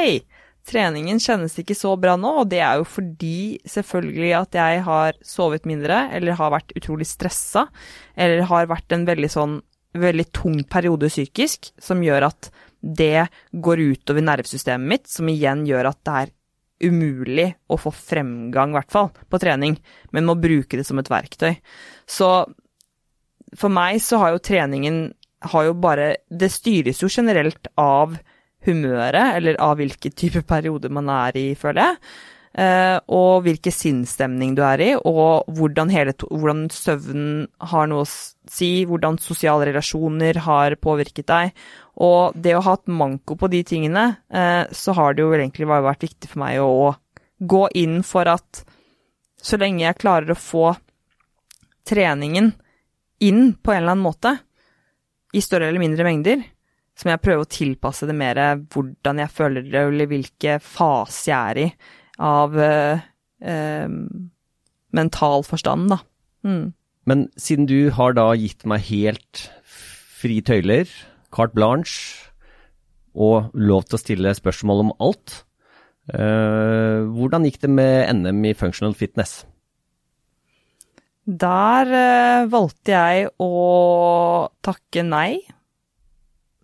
treningen kjennes ikke så bra nå, og det er jo fordi selvfølgelig at jeg har sovet mindre, eller har vært utrolig stressa, eller har vært en veldig sånn veldig tung periode psykisk, som gjør at det går utover nervesystemet mitt, som igjen gjør at det er umulig å få fremgang, i hvert fall, på trening, men må bruke det som et verktøy. Så for meg så har jo treningen har jo bare Det styres jo generelt av humøret, eller av hvilken type [laughs] periode man er i, føler jeg. Eh, og hvilken sinnsstemning du er i, og hvordan, hele, hvordan søvnen har noe å si, hvordan sosiale relasjoner har påvirket deg. Og det å ha hatt manko på de tingene, eh, så har det jo egentlig vært viktig for meg å gå inn for at så lenge jeg klarer å få treningen inn på en eller annen måte, i større eller mindre mengder, så må jeg prøve å tilpasse det mer hvordan jeg føler det, eller hvilke fase jeg er i av eh, eh, mental forstand, da. Mm. Men siden du har da gitt meg helt fri tøyler, carte blanche, og lov til å stille spørsmål om alt, eh, hvordan gikk det med NM i functional fitness? Der eh, valgte jeg å takke nei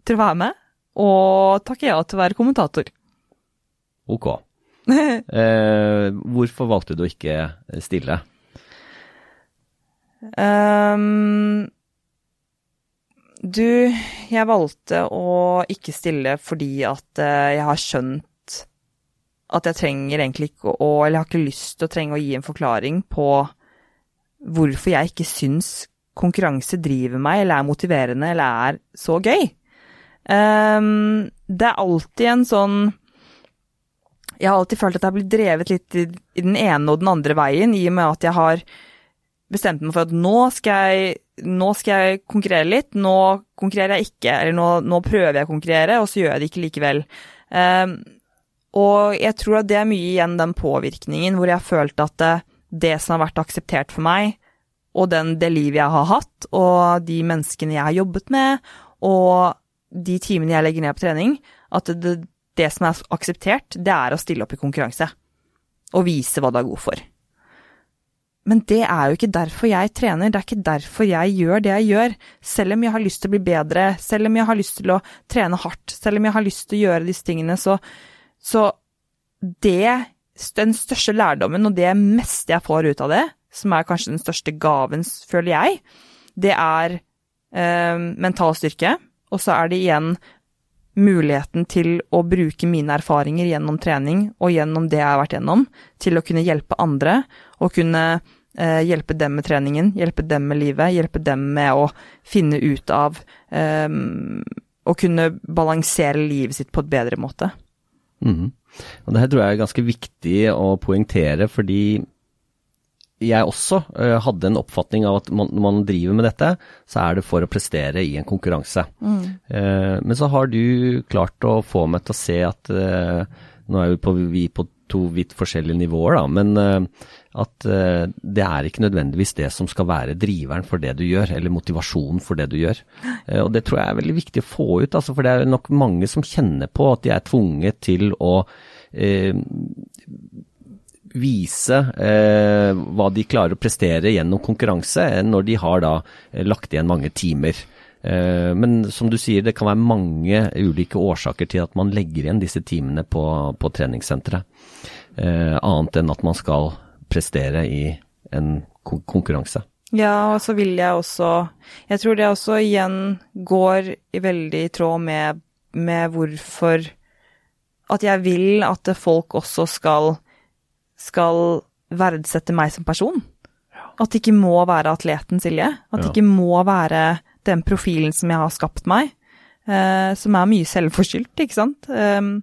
til å være med, og takke ja til å være kommentator. Ok. [laughs] Eh, hvorfor valgte du å ikke stille? Um, du, jeg valgte å ikke stille fordi at eh, jeg har skjønt at jeg trenger egentlig ikke å Eller jeg har ikke lyst til å trenge å gi en forklaring på hvorfor jeg ikke syns konkurranse driver meg, eller er motiverende, eller er så gøy. Um, det er alltid en sånn Jeg har alltid følt at jeg har blitt drevet litt i, i den ene og den andre veien, i og med at jeg har bestemt meg for at nå skal jeg, nå skal jeg konkurrere litt, nå konkurrerer jeg ikke, eller nå, nå prøver jeg å konkurrere, og så gjør jeg det ikke likevel. Um, og jeg tror at det er mye igjen den påvirkningen hvor jeg har følt at det, det som har vært akseptert for meg, og den, det livet jeg har hatt, og de menneskene jeg har jobbet med, og de timene jeg legger ned på trening, at det, det som er akseptert, det er å stille opp i konkurranse. Og vise hva du er god for. Men det er jo ikke derfor jeg trener, det er ikke derfor jeg gjør det jeg gjør. Selv om jeg har lyst til å bli bedre, selv om jeg har lyst til å trene hardt, selv om jeg har lyst til å gjøre disse tingene, så, så det, den største lærdommen og det meste jeg får ut av det, som er kanskje den største gaven, føler jeg, det er øh, mental styrke. Og så er det igjen muligheten til å bruke mine erfaringer gjennom trening og gjennom det jeg har vært gjennom, til å kunne hjelpe andre og kunne eh, hjelpe dem med treningen, hjelpe dem med livet, hjelpe dem med å finne ut av eh, Å kunne balansere livet sitt på et bedre måte. Mm. Og Det her tror jeg er ganske viktig å poengtere, fordi jeg også uh, hadde en oppfatning av at man, når man driver med dette, så er det for å prestere i en konkurranse. Mm. Uh, men så har du klart å få meg til å se at uh, Nå er vi på, vi på to vidt forskjellige nivåer, da, men at det er ikke nødvendigvis det som skal være driveren for det du gjør, eller motivasjonen for det du gjør. og det tror jeg er veldig viktig å få ut, altså, for det er nok mange som kjenner på at de er tvunget til å vise eh, hva de klarer å prestere gjennom konkurranse, enn når de har da eh, lagt igjen mange timer. Eh, men som du sier, det kan være mange ulike årsaker til at man legger igjen disse timene på, på treningssenteret. Eh, annet enn at man skal prestere i en konkurranse. Ja, og så vil jeg også Jeg tror det også igjen går i veldig i tråd med, med hvorfor At jeg vil at folk også skal skal verdsette meg som person. At det ikke må være atleten Silje. At det ja. ikke må være den profilen som jeg har skapt meg. Uh, som er mye selvforskyldt, ikke sant. Um,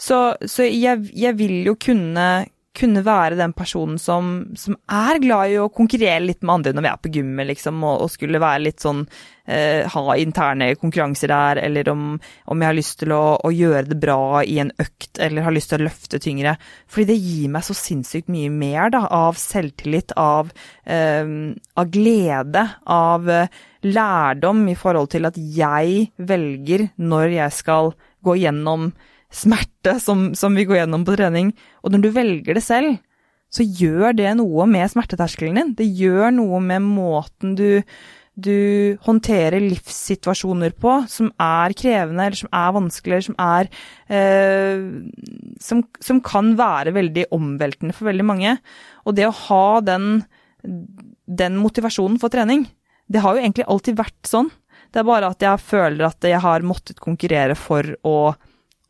så, så jeg, jeg, vil jo kunne kunne være den personen som, som, er glad i å konkurrere litt med andre når vi er på gymmet, liksom, og, og, skulle være litt sånn eh, Ha interne konkurranser der, eller om, om jeg har lyst til å, å, gjøre det bra i en økt, eller har lyst til å løfte tyngre. Fordi det gir meg så sinnssykt mye mer da, av selvtillit, av, eh, av glede, av eh, lærdom i forhold til at jeg velger når jeg skal gå gjennom smerte som, som vi går gjennom på trening. Og når du velger det selv, så gjør det noe med smerteterskelen din. Det gjør noe med måten du, du håndterer livssituasjoner på som er krevende, eller som er vanskelig, eller som er eh, som, som, kan være veldig omveltende for veldig mange. Og det å ha den, den motivasjonen for trening, det har jo egentlig alltid vært sånn. Det er bare at jeg føler at jeg har måttet konkurrere for å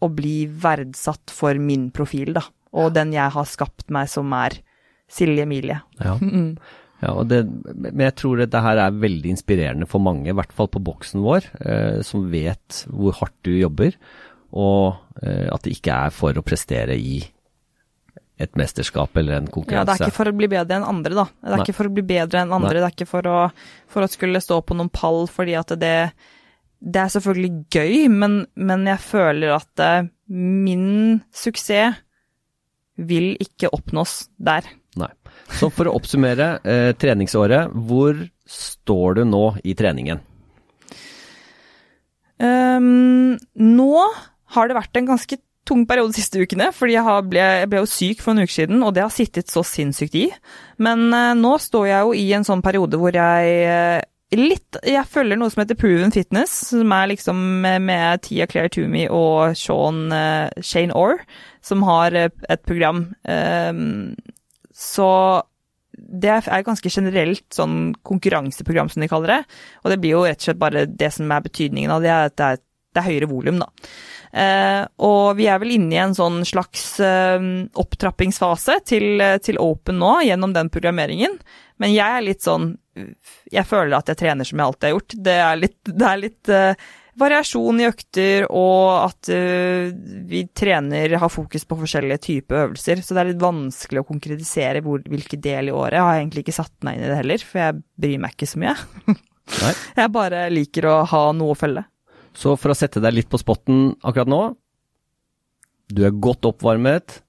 å bli verdsatt for min profil, da. Og den jeg har skapt meg, som er Silje Emilie. Ja. [laughs] ja det, men jeg tror dette her er veldig inspirerende for mange, i hvert fall på boksen vår, eh, som vet hvor hardt du jobber, og eh, at det ikke er for å prestere i et mesterskap eller en konkurranse. Ja, Det er ikke for å bli bedre enn andre, da. Det er Nei. ikke for å bli bedre enn andre, Nei. det er ikke for å, for å skulle stå på noen pall fordi at det det er selvfølgelig gøy, men, men jeg føler at uh, min suksess vil ikke oppnås der. Nei. Så for å oppsummere eh, treningsåret, hvor står du nå i treningen? Um, nå har det vært en ganske tung periode de siste ukene, fordi jeg, ble, jeg, ble, jo syk for en uke siden, og det har sittet så sinnssykt i. Men uh, nå står jeg jo i en sånn periode hvor jeg uh, litt Jeg følger noe som heter Proven Fitness, som er liksom med Tia Claire Toomey og Sean, uh, Shane Orr, som har uh, et program. Um, så det er ganske generelt sånn konkurranseprogram, som de kaller det. Og det blir jo rett og slett bare det som er betydningen av det, at det er, det er høyere volum, da. Uh, og vi er vel inne i en sånn slags uh, opptrappingsfase til, til, Open nå, gjennom den programmeringen. Men jeg er litt sånn Jeg føler at jeg trener som jeg alltid har gjort. Det er litt, det er litt uh, variasjon i økter, og at uh, vi trener har fokus på forskjellige typer øvelser. Så det er litt vanskelig å konkretisere hvor, hvilken del i året. Jeg har egentlig ikke satt meg inn i det heller, for jeg bryr meg ikke så mye. [laughs] jeg bare liker å ha noe å følge. Så for å sette deg litt på spotten akkurat nå Du er godt oppvarmet.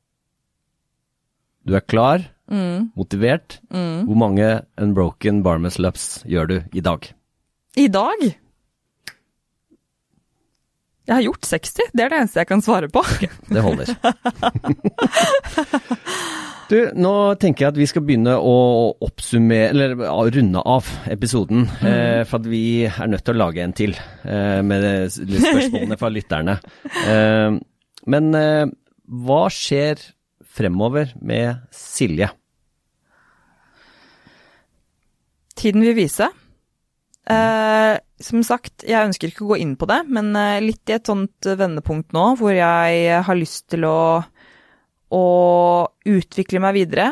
Du er klar motivert. Hvor mange unbroken bar muscle gjør du i dag? I dag? Jeg har gjort 60, det er det eneste jeg kan svare på. Det holder. [laughs] du, nå tenker jeg at vi skal begynne å oppsummere, eller runde av episoden. Mm. Eh, for at vi er nødt til å lage en til eh, med spørsmålene fra lytterne. Eh, men eh, hva skjer fremover med Silje? Tiden vil vise. Eh, som sagt, jeg ønsker ikke å gå inn på det, men eh, litt i et sånt vendepunkt nå hvor jeg har lyst til å, å utvikle meg videre.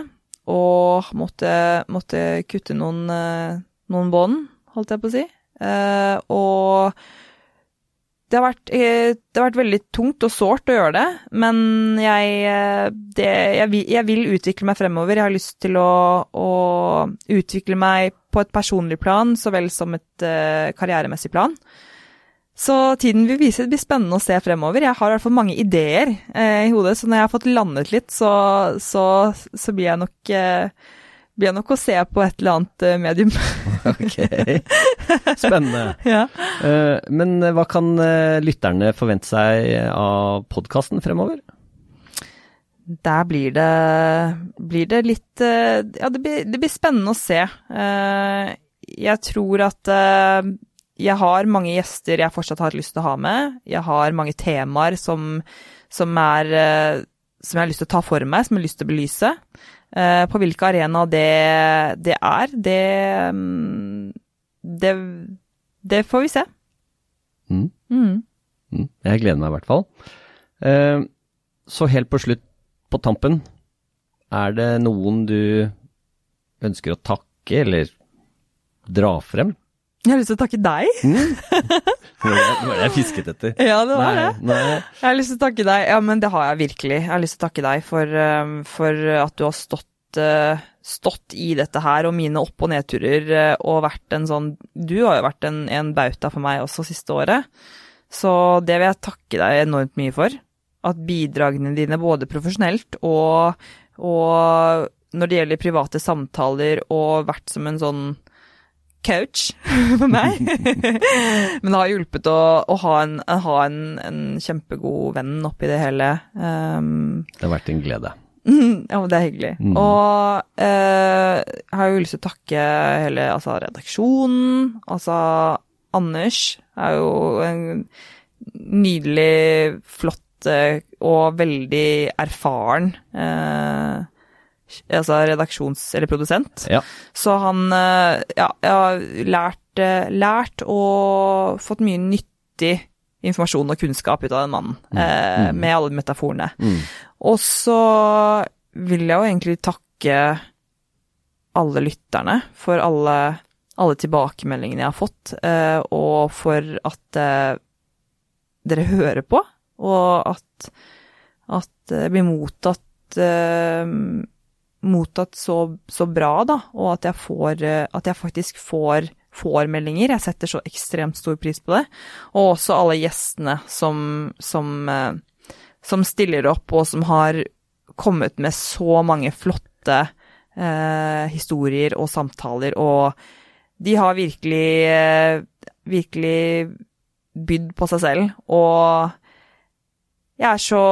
Og måtte, måtte kutte noen, eh, noen bånd, holdt jeg på å si. Eh, og det har, vært, eh, det har, vært, veldig tungt og sårt å gjøre det, men jeg, det, jeg, vil, jeg, vil, utvikle meg fremover. Jeg har lyst til å, å, utvikle meg på et personlig plan så vel som et karrieremessig plan. Så tiden vil vise. Det blir spennende å se fremover. Jeg har i hvert fall mange ideer eh, i hodet, så når jeg har fått landet litt, så, så, så blir jeg nok eh, blir nok å se på et eller annet eh, medium. [laughs] ok, spennende. [laughs] ja. Uh, men hva kan uh, lytterne forvente seg av podkasten fremover? Der blir det, blir det litt uh, Ja, det blir, det blir, spennende å se. jeg tror at jeg har mange gjester jeg fortsatt har lyst til å ha med. Jeg har mange temaer som, som, er, som jeg har lyst til å ta for meg, som jeg har lyst til å belyse. Eh, på hvilke arenaer det, det er, det, mm, det, det får vi se. Mm. Mm. mm. Jeg gleder meg i hvert fall. Eh, så helt på slutt, på tampen, er det noen du ønsker å takke eller dra frem? Jeg har lyst til å takke deg. Mm. Det var det jeg fisket etter. Ja, det var nei, det. Nei. Jeg har lyst til å takke deg. Ja, men det har jeg virkelig. Jeg har lyst til å takke deg for, um, for at du har stått, uh, stått i dette her og mine opp- og nedturer uh, og vært en sånn Du har jo vært en, en bauta for meg også siste året. Så det vil jeg takke deg enormt mye for. At bidragene dine både profesjonelt og, og når det gjelder private samtaler og vært som en sånn coach [laughs] for meg. [laughs] Men det har hjulpet å, å ha, en, ha en, en, kjempegod venn oppi det hele. Um, det har vært en glede. ja, det er hyggelig. Mm. Og uh, jeg har jo lyst til å takke hele altså, redaksjonen. Altså Anders er jo en nydelig, flott uh, og veldig erfaren uh, altså redaksjons- eller produsent. Ja. Så han eh, ja, jeg har lært, eh, lært og fått mye nyttig informasjon og kunnskap ut av den mannen, mm. Eh, mm. med alle metaforene. Mm. Og så vil jeg jo egentlig takke alle lytterne for alle, alle tilbakemeldingene jeg har fått, eh, og for at eh, dere hører på, og at, at det blir mottatt eh, mottatt så, så, bra, da, og at jeg, får, eh, at jeg faktisk får, får, meldinger. Jeg setter så ekstremt stor pris på det. Og også alle gjestene som, som, eh, som stiller opp, og som har kommet med så mange flotte eh, historier og samtaler, og de har virkelig, eh, virkelig bydd på seg selv, og jeg er så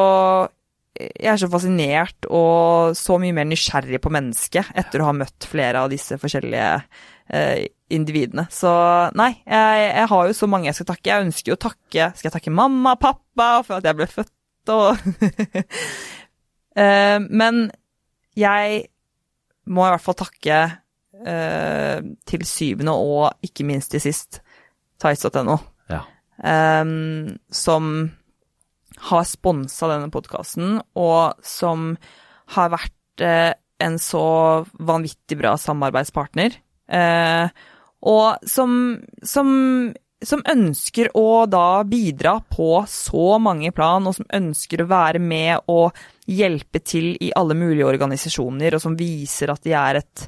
jeg er så fascinert og så mye mer nysgjerrig på mennesket etter å ha møtt flere av disse forskjellige eh, individene. Så nei, jeg, jeg, har jo så mange jeg skal takke. Jeg ønsker jo å takke Skal jeg takke mamma og pappa for at jeg ble født og [laughs] eh, Men jeg må i hvert fall takke eh, til syvende og ikke minst til sist Tights.no, ja. eh, som har sponsa denne podkasten, og som har vært eh, en så vanvittig bra samarbeidspartner. Eh, og som, som, som, ønsker å da bidra på så mange plan, og som ønsker å være med og hjelpe til i alle mulige organisasjoner, og som viser at de er et,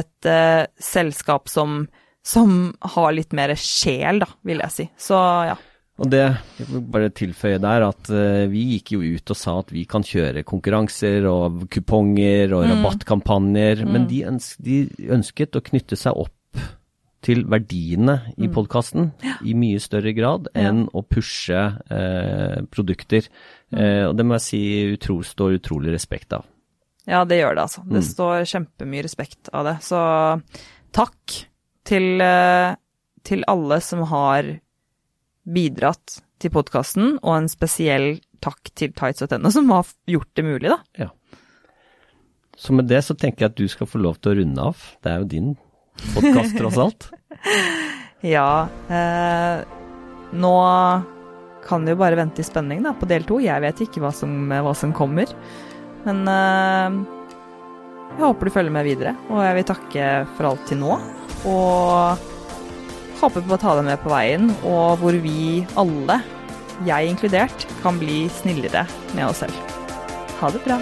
et uh, selskap som, som har litt mer sjel, da, vil jeg si. Så ja. Og det, jeg vil bare tilføye der at uh, vi gikk jo ut og sa at vi kan kjøre konkurranser og kuponger og mm. rabattkampanjer, mm. men de, øns de, ønsket å knytte seg opp til verdiene i mm. podkasten ja. i mye større grad enn ja. å pushe uh, produkter. Uh, og det må jeg si utro, står utrolig respekt av. Ja, det gjør det, altså. Det mm. står kjempemye respekt av det. Så takk til, til alle som har bidratt til podkasten, og en spesiell takk til tights.no, som har gjort det mulig, da. Ja. Så med det så tenker jeg at du skal få lov til å runde av. Det er jo din podkast, tross alt. [laughs] ja. Eh, nå kan du jo bare vente i spenning da, på del to. Jeg vet ikke hva som, hva som kommer. Men eh, jeg håper du følger med videre, og jeg vil takke for alt til nå. Og håper på å ta deg med på veien, og hvor vi alle, jeg inkludert, kan bli snillere med oss selv. Ha det bra.